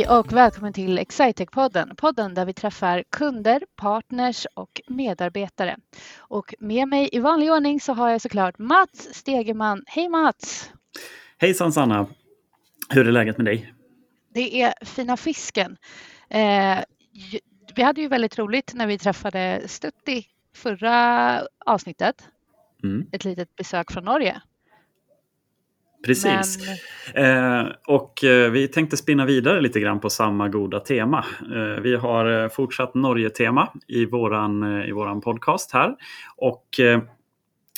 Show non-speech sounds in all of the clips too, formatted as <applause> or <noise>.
Hej och välkommen till Excitec-podden, podden där vi träffar kunder, partners och medarbetare. Och med mig i vanlig ordning så har jag såklart Mats Stegeman. Hej Mats! Hejsan Sanna! Hur är läget med dig? Det är fina fisken. Eh, vi hade ju väldigt roligt när vi träffade Stutti förra avsnittet. Mm. Ett litet besök från Norge. Precis. Men... Eh, och eh, vi tänkte spinna vidare lite grann på samma goda tema. Eh, vi har eh, fortsatt Norge-tema i våran, eh, i våran podcast här. Och eh,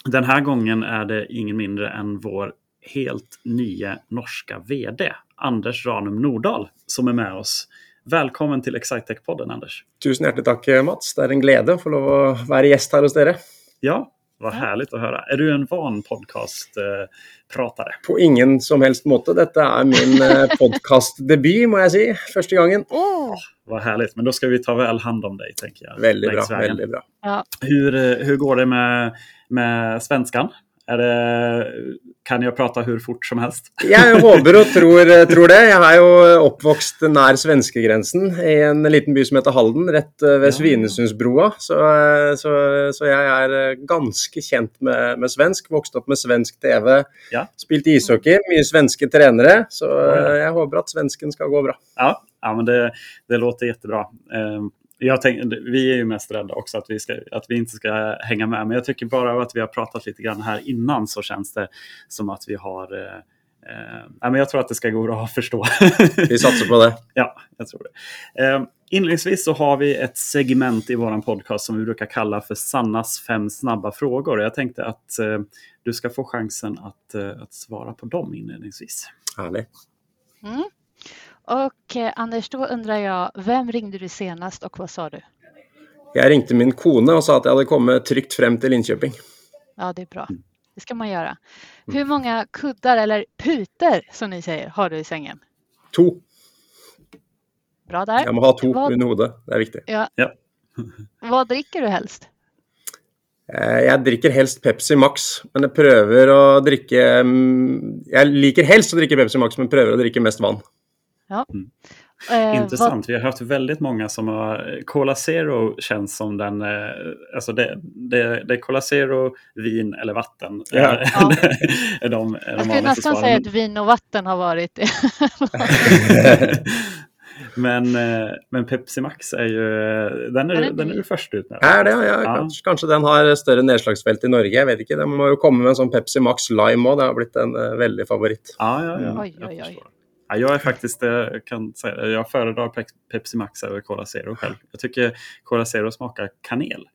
den här gången är det ingen mindre än vår helt nya norska VD, Anders Ranum Nordahl, som är med oss. Välkommen till Excitec-podden, Anders. Tusen hjertelig takk, Mats. Det är en glädje att få lov å være gjest her hos dere. Ja, vad härligt att höra. Är du en van podcastpratare? På ingen som helst måte. Dette er min eh, <laughs> podcastdebut, må jeg si. Første gangen. Oh, vad härligt, men da skal vi ta vel hand om deg, tenker jeg. Veldig bra, Veldig bra. Ja. Hur, eh, hur går det med, med svenskan? Det, kan jeg prate hvor fort som helst? <laughs> jeg håper og tror, tror, det. Jeg er jo oppvokst nær svenskegrensen i en liten by som heter Halden, rett ved. Svinesundsbrua. Så, så, så, jeg er ganske kjent med, med, svensk. Vokst opp med svensk TV. Ja. Spilt ishockey, mye svenske trenere. Så jeg håper at svensken skal gå bra. Ja, ja men det, det låter kjempebra. Um, jag tänk, vi är ju mest rädda också att vi, ska, att vi inte ska hänga med. Men jag tycker bara att vi har pratat lite grann här innan så känns det som att vi har eh, eh, men jag tror att det ska gå bra att förstå. <laughs> vi satsar på det. Ja, jag tror det. Eh, inledningsvis så har vi ett segment i vår podcast som vi brukar kalla för Sannas fem snabba frågor. Jag tänkte att eh, du ska få chansen att, eh, att svara på dem inledningsvis. Härligt. Mm. Och eh, Anders, då undrar jag, vem ringde du senast och vad sa du? Jeg ringte min kone og sa at jeg hadde kommet trygt frem til Linköping. Ja, det er bra. Det skal man gjøre. Hvor mange kudder, kuddar eller puter som ni sier, har du i sengen? To. Bra der. Jeg må ha to hva... under hodet, det er viktig. Ja. ja. <laughs> hva drikker du helst? Jeg drikker helst Pepsi Max, men jeg prøver å drikke Jeg liker helst å drikke Pepsi Max, men prøver å drikke mest vatten. Ja. Mm. Eh, Intressant. Vad... Vi har haft väldigt många som har... Cola Zero känns som den... Eh, alltså det, det, det är Cola Zero, vin eller vatten. Ja. ja. <laughs> de, de, Jag skulle nästan säga att vin och vatten har varit det. <laughs> men, eh, men Pepsi Max er jo Den er, den er jo først ut med. Ja, det, ja, ja. Kanskje, kanskje, den har større nedslagsfelt i Norge. jeg vet ikke. De må jo komme med en sånn Pepsi Max Lime òg, Det har blitt en uh, favoritt. favorit. Ja, ja, ja. Oi, oi, oj. Ja, jag är faktiskt, jag kan säga jag föredrar Pepsi Max över Cola Zero själv. Jag tycker Cola Zero smakar kanel.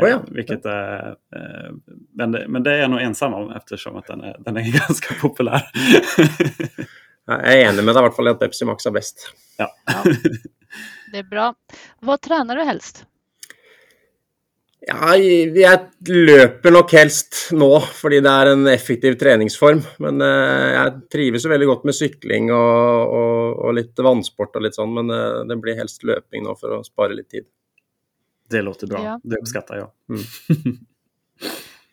Oh ja. Vilket är, eh, men, det, men det är jag nog ensam om eftersom att den är, den är <laughs> ganska populär. jag är enig med deg i alla fall att Pepsi Max är bäst. Ja. ja. Det är bra. Vad tränar du helst? Ja, jeg løper nok helst nå, fordi det er en effektiv treningsform. Men uh, jeg trives jo veldig godt med sykling og, og, og, litt vannsport og litt sånn, men uh, det blir helst løping nå for å spare litt tid. Det låter bra. Ja. Det uppskattar jag. Mm. <laughs>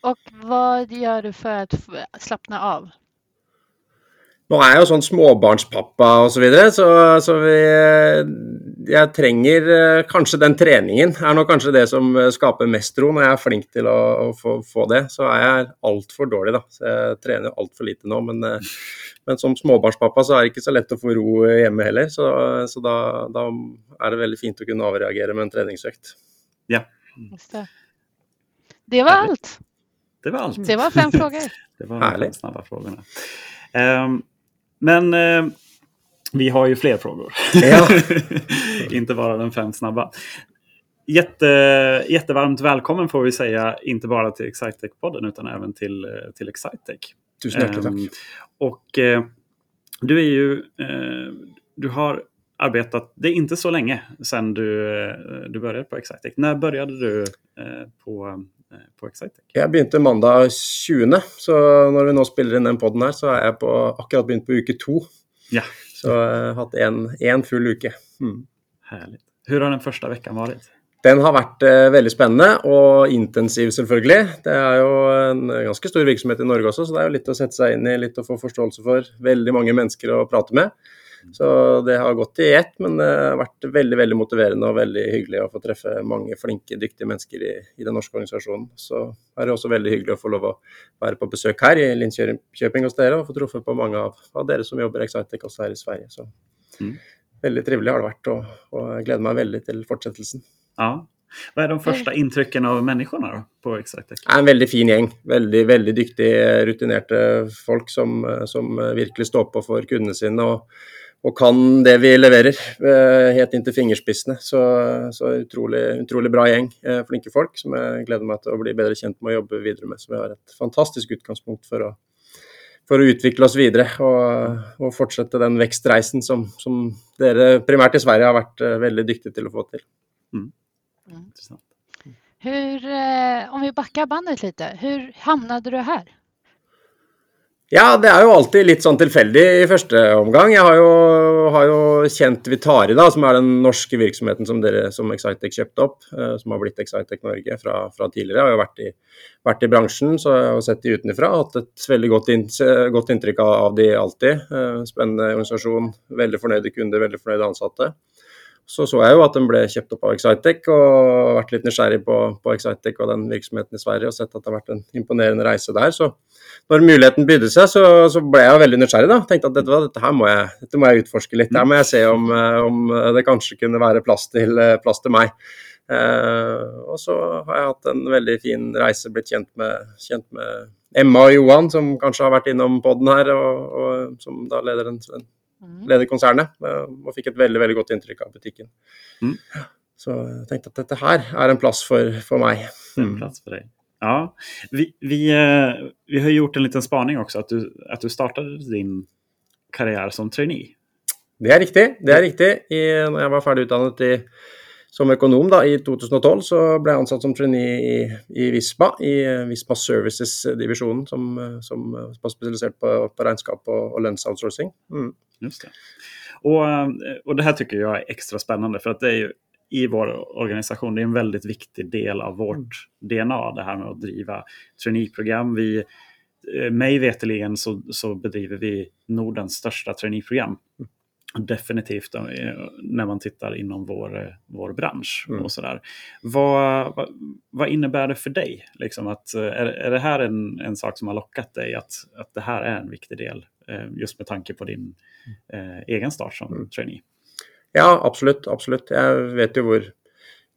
och vad gör du för att slappna av? Nå er jeg jo sånn småbarnspappa osv., så, videre, så så vi, jeg trenger eh, kanskje den treningen. er nok kanskje det som skaper mest ro. Når jeg er flink til å, å få, få, det, så er jeg altfor dårlig, da. Så jeg trener altfor lite nå. Men, eh, men, som småbarnspappa så er det ikke så lett å få ro hjemme heller. Så, så da, da, er det veldig fint å kunne avreagere med en treningsøkt. Ja. Det. var alt. Det var alt. Det var fem <laughs> spørsmål. Det var de men eh, vi har ju fler frågor. Ja. <laughs> inte bara den fem snabba. Jätte, jättevarmt välkommen får vi säga, inte bara till Excitec-podden utan även till, eh, till Excitec. Tusen hjärtligt tack. Eh, och eh, du är ju, eh, du har arbetat, det är inte så länge sedan du, eh, du började på Excitec. När började du eh, på, på Excitec? Jeg begynte mandag 20., så når vi nå spiller inn den poden her, så er jeg på, akkurat begynt på uke to. Ja. Så jeg har hatt én full uke. Mm. Herlig. Hvordan har den første uka vært? Den har vært eh, veldig spennende og intensiv, selvfølgelig. Det er jo en ganske stor virksomhet i Norge også, så det er jo litt å sette seg inn i, litt å få forståelse for. Veldig mange mennesker å prate med. Så det har gått i ett, men det har vært veldig veldig motiverende og veldig hyggelig å få treffe mange flinke, dyktige mennesker i, i den norske organisasjonen. Så er det også veldig hyggelig å få lov å være på besøk her i Linköping hos dere og få truffet på mange av, av dere som jobber i Excitec også her i Sverige. Så mm. veldig trivelig har det vært, og, og jeg gleder meg veldig til fortsettelsen. Ja, hva er de første inntrykkene av menneskene da, på Excitec? En veldig fin gjeng. Veldig veldig dyktige, rutinerte folk som, som virkelig står på for kundene sine og, og, kan det vi leverer, helt helt inntil fingerspissene. Så, så utrolig, utrolig, bra gjeng. Eh, flinke folk som jeg gleder meg til å bli bedre kjent med å jobbe videre med. Så vi har et fantastisk utgangspunkt for å, for å utvikle oss videre og, og fortsette den vekstreisen som, som, dere primært i Sverige har vært eh, veldig dyktige til å få til. Mm. Mm. Hur, eh, om vi backar bandet lite, hur hamnade du her? Ja, det er jo alltid litt sånn tilfeldig i første omgang. Jeg har jo, har jo kjent Vitari, da, som er den norske virksomheten som, dere, som Excitec kjøpte opp. Uh, som har blitt Excitec Norge fra, fra tidligere. Jeg har jo vært i, vært i, bransjen, så jeg har sett de utenfra. Hatt et veldig godt, inn, godt inntrykk av, av de alltid. Uh, spennende organisasjon, veldig fornøyde kunder, veldig fornøyde ansatte så så jeg jo at den ble kjøpt opp av Excitec, og vært litt nysgjerrig på, på Excitec og den virksomheten i Sverige, og sett at det har vært en imponerende reise der. Så når muligheten bydde seg, så, så, ble jeg veldig nysgjerrig. da, Tenkte at dette, dette her må jeg, dette må jeg utforske litt. Her må jeg se om, eh, om det kanskje kunne være plass til, eh, plass til meg. Eh, og så har jeg hatt en veldig fin reise, blitt kjent med, kjent med Emma og Johan, som kanskje har vært innom poden her, og, og, som da leder en, en. Leder konsernet, eh, og fikk et veldig veldig godt inntrykk av butikken. Mm. Så jeg tenkte at dette her er en plass for, for meg. En mm. plass for deg. Ja, vi, vi, eh, vi, har gjort en liten spaning også, at du, at du startet din karriere som trainee. Det er riktig. det er riktig. I, når jeg var ferdig utdannet i som økonom da, i 2012 så ble jeg ansatt som trainee i, i Visma, i Visma Services-divisjonen, som, som, var spesialisert på, på regnskap og, og lønnsoutsourcing. Mm. Just det. Og, og, det her syns jeg er ekstra spennende, for det er jo i vår organisasjon det er en veldig viktig del av vårt mm. DNA, det her med å drive traineeprogram. Vi, eh, meg veterligen så, så bedriver vi Nordens største traineeprogram. Mm definitivt eh, när man tittar inom vår, eh, vår bransch. Mm. och sådär. Vad, vad, vad, innebär det för dig? Liksom att, eh, är, är det här en, en sak som har lockat dig att, att det här är en viktig del? Just med tanke på din eh, egen start som mm. trainee. Ja, absolutt. absolutt. Jeg vet jo hvor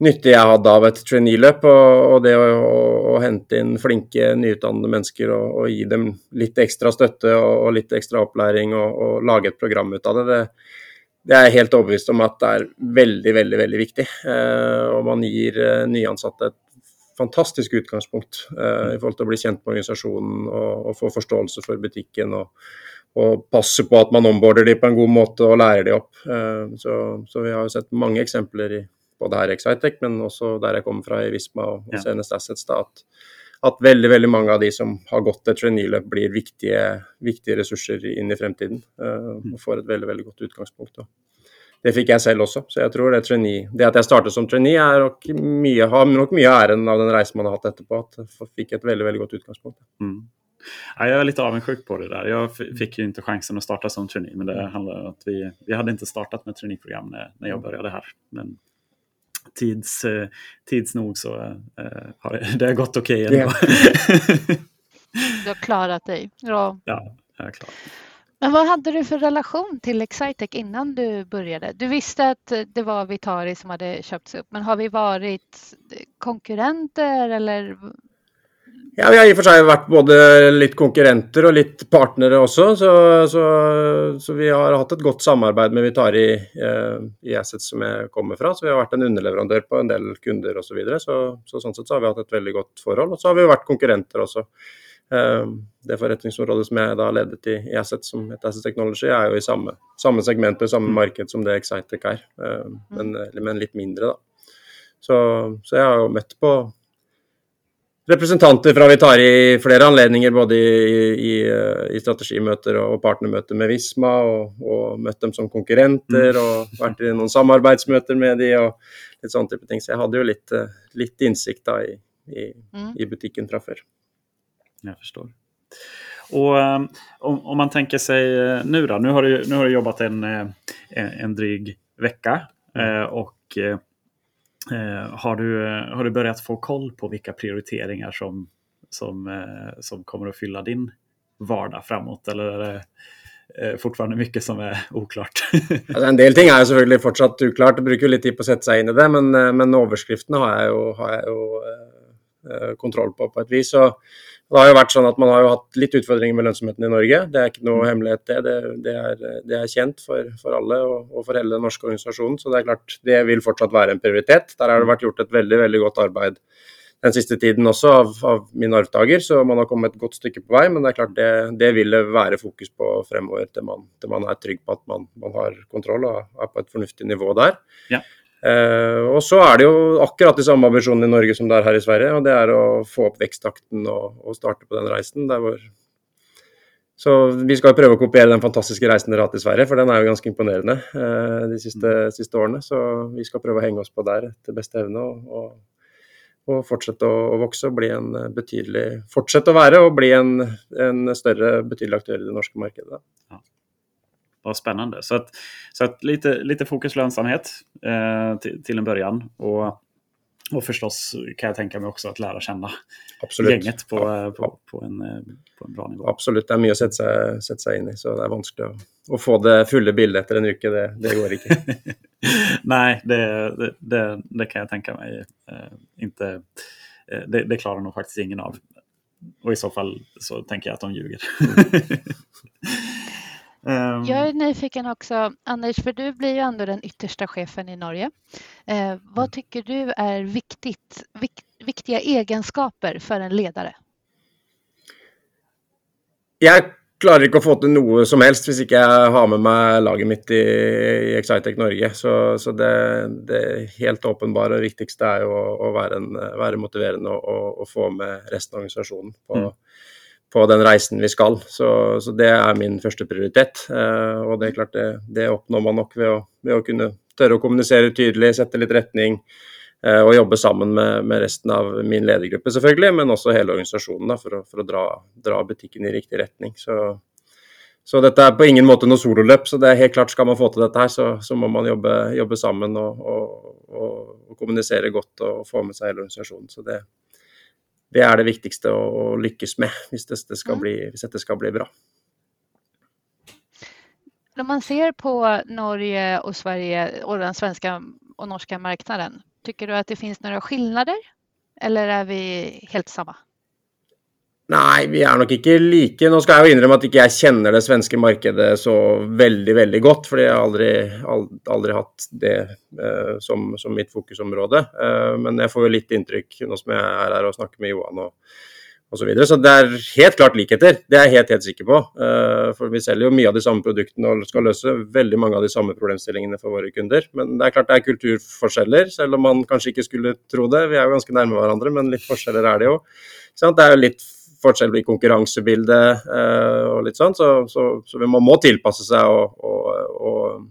nyttig jeg hadde av et trainee-løp. Og, og, det å, å, å, hente inn flinke, nyutdannede mennesker og, og, gi dem litt ekstra støtte og, og litt ekstra opplæring og, lage et program ut av det, det, det er jeg helt overbevist om at det er veldig, veldig veldig viktig. Eh, og man gir eh, nyansatte et fantastisk utgangspunkt eh, i forhold til å bli kjent med organisasjonen og, få forståelse for butikken. og og passe på at man omborder de på en god måte og lærer de opp. Eh, så, så vi har jo sett mange eksempler i, både her i Excitec, men også der jeg kommer fra i Visma og, og Senest Assets, da, at, at, veldig veldig mange av de som har gått et trainee-løp, blir viktige, viktige, ressurser inn i fremtiden. Uh, og får et veldig veldig godt utgangspunkt. Da. Det fikk jeg selv også, så jeg tror det, trainee, det at jeg startet som trainee, er nok mye, har nok mye av æren av den reisen man har hatt etterpå. At jeg fikk et veldig veldig godt utgangspunkt. Mm. Ja, er litt avundsjuk på det der. Jeg fikk jo ikke sjansen å starte som trainee, men det handler om at vi, vi hadde ikke startet med traineeprogram da jeg begynte her. Men tids, eh, tids nog så eh, har det <laughs> gått okej okay ändå. <laughs> du har klarat dig. Ja, ja jag är klar. Men vad hade du för relation till Excitec innan du började? Du visste att det var Vitari som hade köpts upp, men har vi varit konkurrenter eller ja, Vi har i og for seg vært både litt konkurrenter og litt partnere også. Så, så, så vi har hatt et godt samarbeid med Vitari eh, i Assets som jeg kommer fra. Så vi har vært en underleverandør på en del kunder osv. Så, videre. så Så sånn sett så har vi hatt et veldig godt forhold. Og så har vi jo vært konkurrenter også. Eh, det forretningsområdet som jeg da ledet i, i Assets, som heter Assets Technology, er jo i samme, samme segment og samme marked som det Excitec er, eh, men, men litt mindre, da. Så, så jeg har jo møtt på representanter fra Vitari i flere anledninger, både i, i, i strategimøter og partnermøter med Visma, og, og, møtt dem som konkurrenter, mm. og vært i noen samarbeidsmøter med de, og litt sånne type ting. Så jeg hadde jo litt, litt innsikt da i, i, mm. i, butikken fra før. Jeg forstår. Og om, om, man tenker seg nå, da. Nå har du, nu har du jobbat en, en, en dryg uke. Og och har, du, har du börjat få koll på vilka prioriteringar som, som, som kommer att fylla din vardag framåt? Eller är det fortfarande mycket som är oklart? <laughs> altså, en del ting er jo selvfølgelig fortsatt uklart. Jeg bruker litt tid på å sette seg inn i det, men, men overskriftene har jeg jo, har jeg jo kontroll på på et vis. Og det har jo vært sånn at Man har jo hatt litt utfordringer med lønnsomheten i Norge. Det er ikke noe mm. hemmelighet, det. Det, det, er, det er, kjent for, for alle og, og, for hele den norske organisasjonen. Så det er klart, det vil fortsatt være en prioritet. Der har det vært gjort et veldig veldig godt arbeid den siste tiden også av, av mine arvtaker, så man har kommet et godt stykke på vei. Men det er klart det, det vil være fokus på fremover til man, til man er trygg på at man, man har kontroll og er på et fornuftig nivå der. Ja. Uh, og så er det jo akkurat de samme ambisjonene i Norge som det er her i Sverige. og Det er å få opp veksttakten og, og starte på den reisen. Hvor... Så vi skal prøve å kopiere den fantastiske reisen dere har hatt i Sverige, for den er jo ganske imponerende eh, de siste, mm. siste, årene. Så vi skal prøve å henge oss på der til beste evne. og, og, og fortsette å, å, vokse og bli en betydelig Fortsette å være og bli en, en større, betydelig aktør i det norske markedet. Ja var spännande. Så, att, så att lite, lite fokus lönsamhet eh, till, till, en början. Och, och förstås kan jag tänka mig också att lära känna Absolutt. gjenget på, ja, på, på, en, eh, på, en, bra nivå. Absolutt, det er mye å sette seg, sette seg inn i. Så det er vanskelig å, å få det fulle bildet etter en uke. Det, det går ikke. <laughs> Nei, det, det, det, kan jeg tenke meg Eh, inte, eh, det, det klarer nå faktisk ingen av. Og i så fall så tenker jeg at de ljuger. <laughs> Um... Jag är nyfiken också, Anders, för du blir ju ändå den yttersta chefen i Norge. Eh, vad mm. tycker du är viktigt, vik viktiga egenskaper för en ledare? Jeg klarer ikke å få til noe som helst hvis ikke jeg har med meg laget mitt i, i Excitec Norge. Så, så det, det, helt åpenbare og viktigste er jo å, å være, en, være, motiverende og, og, og, få med resten av organisasjonen på, mm på den reisen vi skal. Så, så det er min første prioritet. Eh, og det er klart det, det oppnår man nok ved å, ved å, kunne tørre å kommunisere tydelig, sette litt retning. Eh, og jobbe sammen med, med, resten av min ledergruppe, selvfølgelig, men også hele organisasjonen da, for å, for å dra, dra, butikken i riktig retning. Så, så, dette er på ingen måte noe sololøp. så det er helt klart Skal man få til dette, her, så, så må man jobbe, jobbe sammen og, og, og, kommunisere godt og få med seg hele organisasjonen. Så det, det er det viktigste å, lykkes med hvis dette, skal bli, hvis dette skal bli bra. Når man ser på Norge og Sverige og den svenske og norske markedet, syns du at det finnes noen skillnader eller er vi helt samme? Nei, vi er nok ikke like. Nå skal jeg jo innrømme at ikke jeg kjenner det svenske markedet så veldig veldig godt, fordi jeg har aldri, aldri, aldri hatt det eh, som, som, mitt fokusområde. Eh, men jeg får jo litt inntrykk nå som jeg er her og snakker med Johan og, og så, videre. så det er helt klart likheter, det er jeg helt, helt sikker på. Eh, for vi selger jo mye av de samme produktene og skal løse veldig mange av de samme problemstillingene for våre kunder. Men det er klart det er kulturforskjeller, selv om man kanskje ikke skulle tro det. Vi er jo ganske nærme hverandre, men litt forskjeller er det jo. Det er jo litt forskjell i konkurransebildet eh, og litt sånn, så, så, så, man må tilpasse seg og, og, og,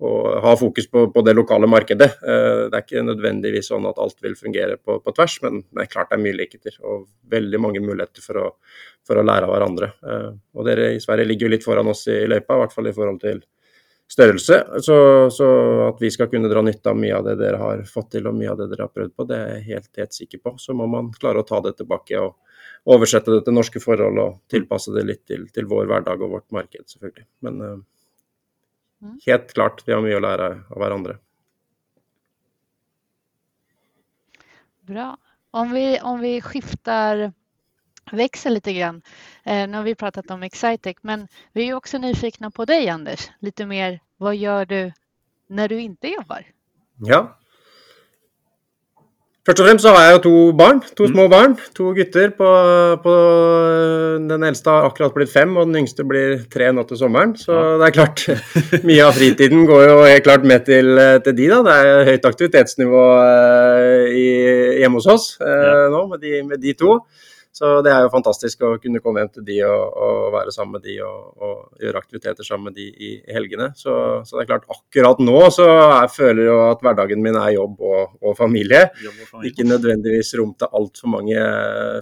og ha fokus på, på, det lokale markedet. Eh, det er ikke nødvendigvis sånn at alt vil fungere på, på, tvers, men det er klart det er mye likheter og veldig mange muligheter for å, for å lære av hverandre. Eh, og dere i Sverige ligger jo litt foran oss i løypa, i hvert fall i forhold til størrelse. Så, så, at vi skal kunne dra nytte av mye av det dere har fått til og mye av det dere har prøvd på, det er jeg helt, helt sikker på. Så må man klare å ta det tilbake og, oversette det til norske forhold og tilpasse det litt til, til vår hverdag og vårt marked, selvfølgelig. Men uh, helt klart, vi har mye å lære av hverandre. Bra. Om vi, om vi skiftar växel litt grann. Eh, nu har vi pratet om Excitec, men vi er også nyfikna på deg, Anders. Lite mer, hva gjør du når du ikke jobber? Ja, Først og fremst så har jeg jo to barn, to mm. små barn. To gutter. På, på, den eldste har akkurat blitt fem, og den yngste blir tre nå til sommeren. Så ja. det er klart, <laughs> mye av fritiden går jo helt klart med til, til de, da. Det er høyt aktivitetsnivå uh, i, hjemme hos oss ja. nå med de, med de, to. Så det er jo fantastisk å kunne komme hjem til de og, og være sammen med de og, og gjøre aktiviteter sammen med de i, i helgene. Så, så, det er klart, akkurat nå så jeg føler jo at hverdagen min er jobb og, og familie. Jobb familie. Ikke nødvendigvis rom til altfor mange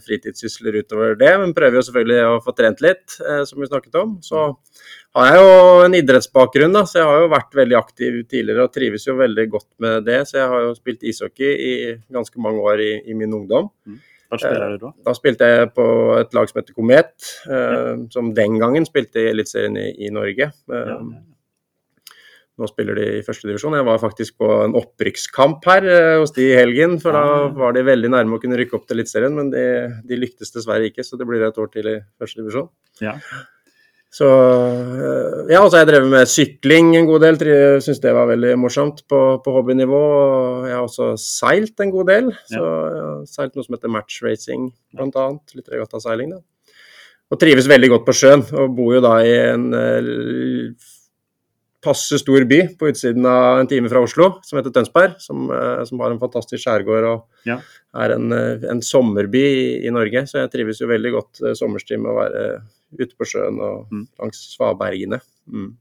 fritidssysler utover det, men prøver jo selvfølgelig å få trent litt, eh, som vi snakket om. Så har jeg jo en idrettsbakgrunn, da, så jeg har jo vært veldig aktiv tidligere og trives jo veldig godt med det. Så jeg har jo spilt ishockey i ganske mange år i, i min ungdom. Mm. Hva spiller du da? Da spilte jeg på et lag som heter Komet, ja. som den gangen spilte i Eliteserien i, i, Norge. Ja. Nå spiller de i førstedivisjon. Jeg var faktisk på en opprykkskamp her eh, hos de i helgen. For da var de veldig nærme å kunne rykke opp til Eliteserien, men de, de, lyktes dessverre ikke. Så det blir et år til i førstedivisjon. Ja. Så eh, Ja, altså så har jeg drevet med sykling en god del. Syns det var veldig morsomt på, på hobbynivå. Jeg har også seilt en god del. Så jeg har seilt noe som heter matchracing, annet. Litt regattaseiling, da. Og trives veldig godt på sjøen. Og bor jo da i en uh, passe stor by på utsiden av en time fra Oslo, som heter Tønsberg. Som, uh, som har en fantastisk skjærgård og ja. er en, en sommerby i, i, Norge. Så jeg trives jo veldig godt sommerstid med å være ute på sjøen og mm. langs svabergene. Mm.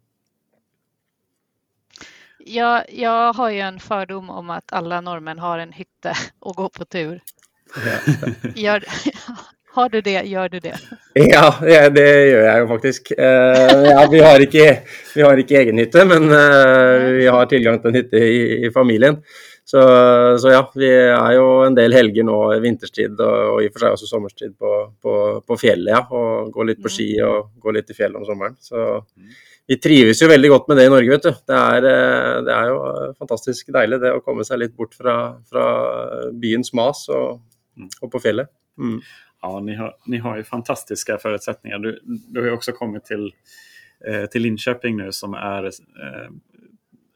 Jag, jeg har jo en fordom om at alle nordmenn har en hytte å gå på tur. <laughs> Gjør, <laughs> har du det, gjør du det? Ja, det gjør jeg jo faktisk. Uh, ja, vi, har ikke, vi, har ikke, egen hytte, men uh, vi har tilgang til en hytte i, i familien. Så, så, ja, vi er jo en del helger nå i vinterstid og, og i og for seg også sommerstid på, på, på, fjellet. ja, og Gå litt på ski mm. og gå litt i fjellet om sommeren. Så vi trives jo veldig godt med det i Norge, vet du. Det er, eh, det er jo fantastisk deilig det å komme seg litt bort fra, fra byens mas og, mm. og på fjellet. Mm. Ja, ni har, ni har jo fantastiske forutsetninger. Du, du har jo også kommet til, eh, til Linköping nå, som eh,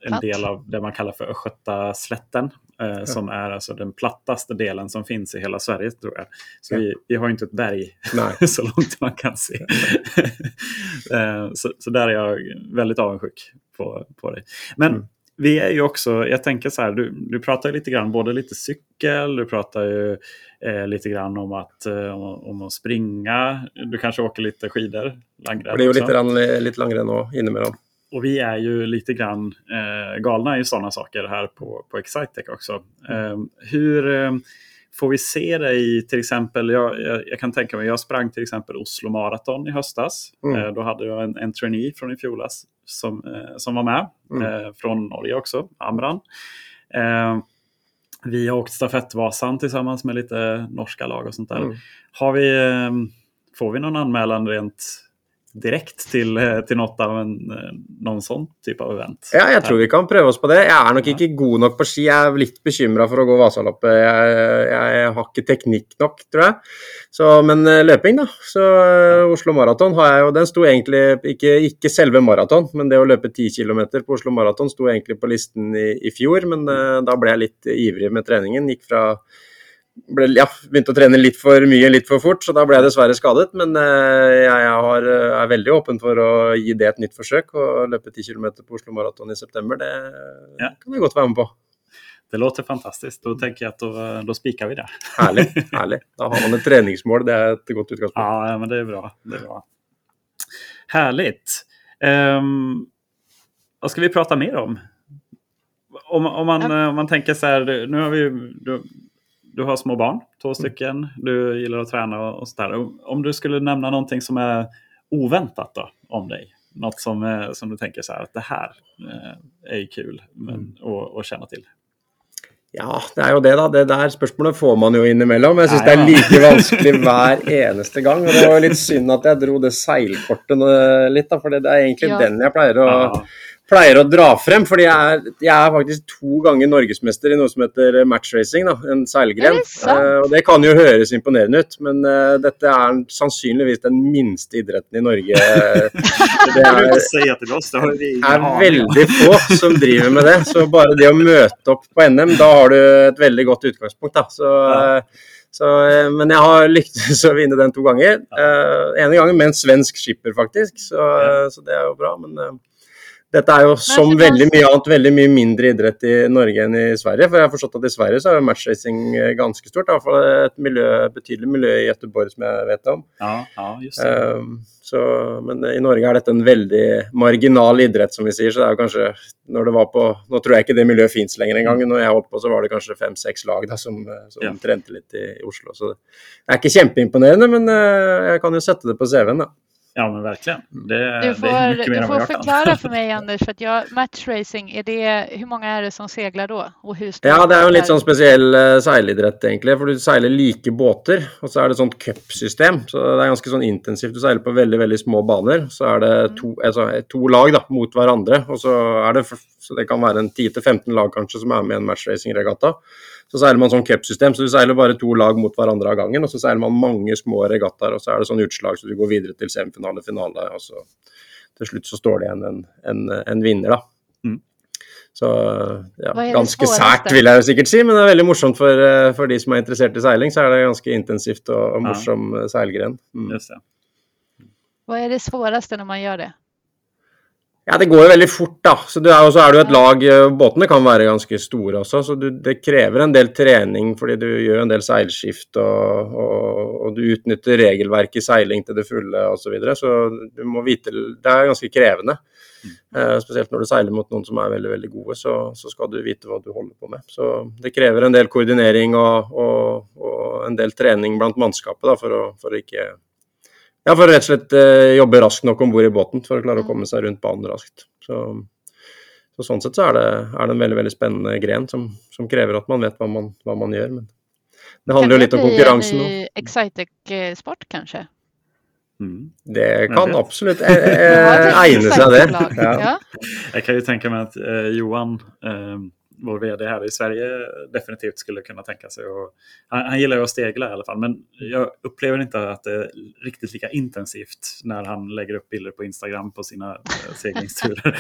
en del av det man kaller for Östgötaslätten. Eh. Som er alltså den plattaste delen som finnes i hele Sverige, tror jag. Så ja. vi, vi, har ikke et berg <laughs> så langt man kan se. <laughs> eh, så, så, der er jeg veldig avundsjuk på, på deg. Men mm. vi er jo også, jeg tenker så her, du, du pratar litt grann, både lite cykel, du prater jo eh, litt grann om, att, eh, om, om, å springe. Du kanskje åker litt skidor? Langrenn Det blir jo litt, litt langrenn nå innimellom och vi är ju lite grann eh, galna i sådana saker här på, på Excitec också. Eh, hur eh, får vi se dig till exempel, jag, jag, jag, kan tänka mig, jag sprang till exempel Oslo Marathon i höstas. Mm. Eh, då hade jag en, en trainee från i fjolas som, som var med, mm. Eh, från Norge också, Amran. vi har åkt stafettvasan tillsammans med lite norska lag og sånt där. Mm. Har vi, får vi någon anmälan rent direkte til, eh, til noe av en, eh, noen sånn type av event. Ja, jeg tror vi kan prøve oss på det. Jeg er nok ikke god nok på ski. Jeg er litt bekymra for å gå Vasaloppet. Jeg, jeg, har ikke teknikk nok, tror jeg. Så, men eh, løping, da. Så Oslo Maraton har jeg jo Den sto egentlig ikke, ikke selve maraton, men det å løpe 10 km på Oslo Maraton sto egentlig på listen i, i fjor. Men da ble jeg litt ivrig med treningen. Gikk fra ble, ja, begynte å trene litt for mye litt for fort, så da ble jeg dessverre skadet. Men eh, jeg, jeg har, eh, er veldig åpen for å gi det et nytt forsøk. Å løpe 10 km på Oslo Maraton i september, det ja. kan jeg godt være med på. Det låter fantastisk. Da tenker jeg at da, da spiker vi det. <laughs> Herlig. herlig. Da har man et treningsmål. Det er et godt utgangspunkt. Ja, men det er bra. Det er bra. Herlig. Um, hva skal vi prate mer om? Om, om, man, om man tenker så her Nå har vi du, har små barn, to mm. stycken, du gillar å trene og så där. Om du skulle nevne noe som er oväntat då, om deg, noe som, som, du tenker så här, at det her eh, er kul men, å, å kjenne til? Ja, det er jo det, da. Det der spørsmålet får man jo innimellom. Jeg syns det er like vanskelig hver <laughs> eneste gang. og Det var litt synd at jeg dro det seilkortet litt, da, for det er egentlig ja. den jeg pleier å ja pleier å dra frem. fordi jeg er, jeg er, faktisk to ganger norgesmester i noe som heter matchracing, da, en seilgren. Uh, og Det kan jo høres imponerende ut, men uh, dette er sannsynligvis den minste idretten i Norge. <laughs> det er, er veldig få som driver med det. Så bare det å møte opp på NM, da har du et veldig godt utgangspunkt. da, så... Uh, så, men jeg har lyktes <laughs> å vinne den to ganger. Uh, ene gangen med en svensk skipper, faktisk. Så, uh, så det er jo bra. Men uh, Dette er jo som veldig mye annet veldig mye mindre idrett i Norge enn i Sverige. For jeg har forstått at i Sverige så er matchracing eh, ganske stort. I hvert fall et miljø, betydelig miljø i Göteborg som jeg vet om. Ja, ja just det. Um, så, men i Norge er dette en veldig marginal idrett, som vi sier. Så det er jo kanskje når det var på Nå tror jeg ikke det miljøet fins lenger engang. Når jeg holdt på, så var det kanskje fem-seks lag da, som, eh, som Ja. trente litt i, i Oslo. Så det er ikke kjempeimponerende, men eh, jeg kan jo sette det på CV-en, da. Ja, men verkligen. Det, Du det är får, mycket mer du får förklara för mig <laughs> Anders, för att jag, matchracing, är det, hur många är det som seglar då? Och hur Ja, det jo en litt är- sånn spesiell uh, seilidrett, egentlig. For du seiler like båter, og så er det sånt cupsystem. Så det er ganske sånn intensivt. Du seiler på veldig veldig små baner. Så er det to, altså, to lag da, mot hverandre. og så er det, så det kan være en 10-15 lag kanskje som er med i en matchracing-regatta. Så seiler man sånn cupsystem, så du seiler bare to lag mot hverandre av gangen. Og så seiler man mange små regattaer, og så er det sånn utslag så du går videre til semifinale, finale. Og så til slutt så står det igjen en, en, en vinner, da. Mm. Så ja, er ganske sært, vil jeg jo sikkert si, men det er veldig morsomt for, eh, for de som er interessert i seiling. Så er det ganske intensivt og, og morsom ja. seilgren. Mm. Hva det. Vad är det vanskeligste når man gjør det? Ja, det går jo veldig fort, da. Så, det er, er det jo et lag eh, Båtene kan være ganske store også, så du, det krever en del trening fordi du gjør en del seilskift og, og, og du utnytter regelverket i seiling til det fulle osv. Så, videre. så du må vite Det er ganske krevende. Eh, spesielt når du seiler mot noen som er veldig veldig gode, så, så skal du vite hva du holder på med. Så det krever en del koordinering og, og, og en del trening blant mannskapet da, for, å, for å ikke ja, for å rett og slett eh, jobbe raskt nok om bord i båten for å klare å komme seg rundt banen raskt. Så, så sånn sett så er det, er det en veldig veldig spennende gren som, som krever at man vet hva man, hva man gjør. Men det handler jo litt om konkurransen Kan òg. det bli en Excitec-sport kanskje? Mm. Det kan absolutt eh, eh, är egne seg, det. Ja. Jeg kan jo tenke meg at eh, Johan, eh, vår vd här i Sverige, definitivt skulle kunna tänka sig. Och, han, han gillar ju att stegla i alla fall, men jag upplever inte att det är riktigt lika intensivt när han lägger upp bilder på Instagram på sina eh, seglingsturer.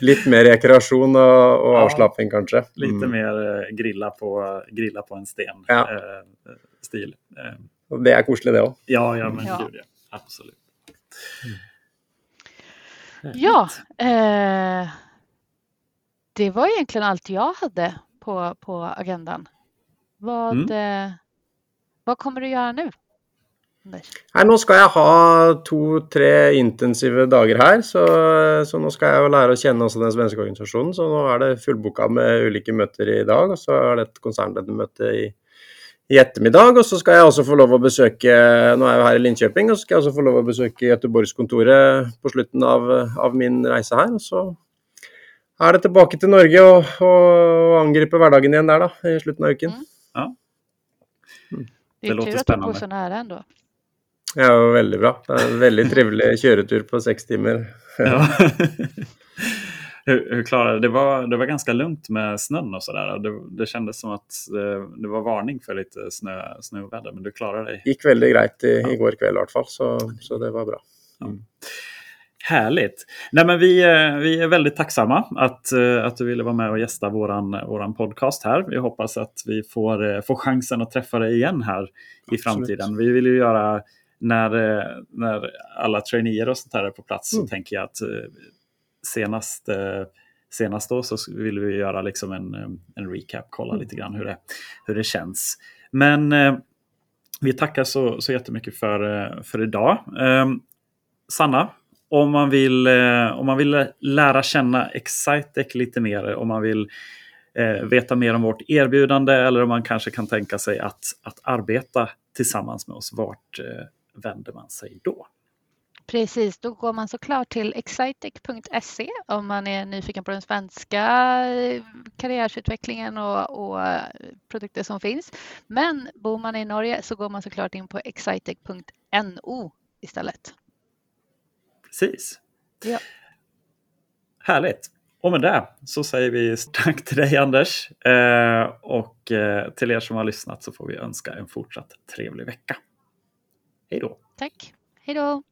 <laughs> <laughs> Litt mer rekreasjon og, og Ja. avslapping, kanskje. Lite litt mer eh, grilla, på, grilla på en sten Ja. eh, stil. Eh, Det er koselig, det òg. ja, ja, men Ja. gud ja. Absolut. Ja, eh, det var egentligen allt jag hade på, på agendan. Vad, eh, vad kommer du å gjøre nå? Nei, nå skal jeg ha to-tre intensive dager her, så, så nå skal jeg jo lære å kjenne også den svenske organisasjonen. Så nå er det fullboka med ulike møter i dag, og så er det et konsernledermøte i, i ettermiddag. Og så skal jeg også få lov å besøke Nå er jeg jo her i Linköping, og så skal jeg også få lov å besøke Göteborgskontoret på slutten av, av min reise her. Og så er det tilbake til Norge og, og angripe hverdagen igjen der, da, i slutten av uken. Mm. Det Det är låter tur att du bor så nære. Det er jo veldig bra. Det er en veldig trivelig kjøretur på seks timer. Ja. <laughs> hur, hur klarade det? Det var, det var ganska lugnt med snön och sådär. Det, det kändes som att det, det var varning för lite snö, snöväder, men du klarade dig. gikk veldig greit i, i går kveld i hvert fall, så, så det var bra. Härligt! Nej, men vi, eh, vi är väldigt tacksamma att, eh, att du ville vara med och gästa våran, våran podcast här. Vi hoppas att vi får, eh, får chansen att träffa dig igen här i framtiden. Vi vill ju göra, när, när alla traineer och sånt här är på plats, så Mm. tänker jag att senast, senast då så vill vi göra liksom en, en recap, kolla lite grann hur det, hur det känns. Men vi tackar så, så jättemycket för, för idag. Eh, Sanna, om man, vill, eh, om man vill lära känna Excitec lite mer, om man vill eh, veta mer om vårt erbjudande eller om man kanske kan tänka sig att, att arbeta tillsammans med oss, vart eh, vänder man sig då? Precis, då går man såklart till excitec.se om man är nyfiken på den svenska eh, karriärsutvecklingen och, och produkter som finns. Men bor man i Norge så går man såklart in på excitec.no istället. Precis. Ja. Härligt. Och med det så säger vi tack till dig Anders. Eh, och eh, till er som har lyssnat så får vi önska en fortsatt trevlig vecka. Hej då! Tack, hej då!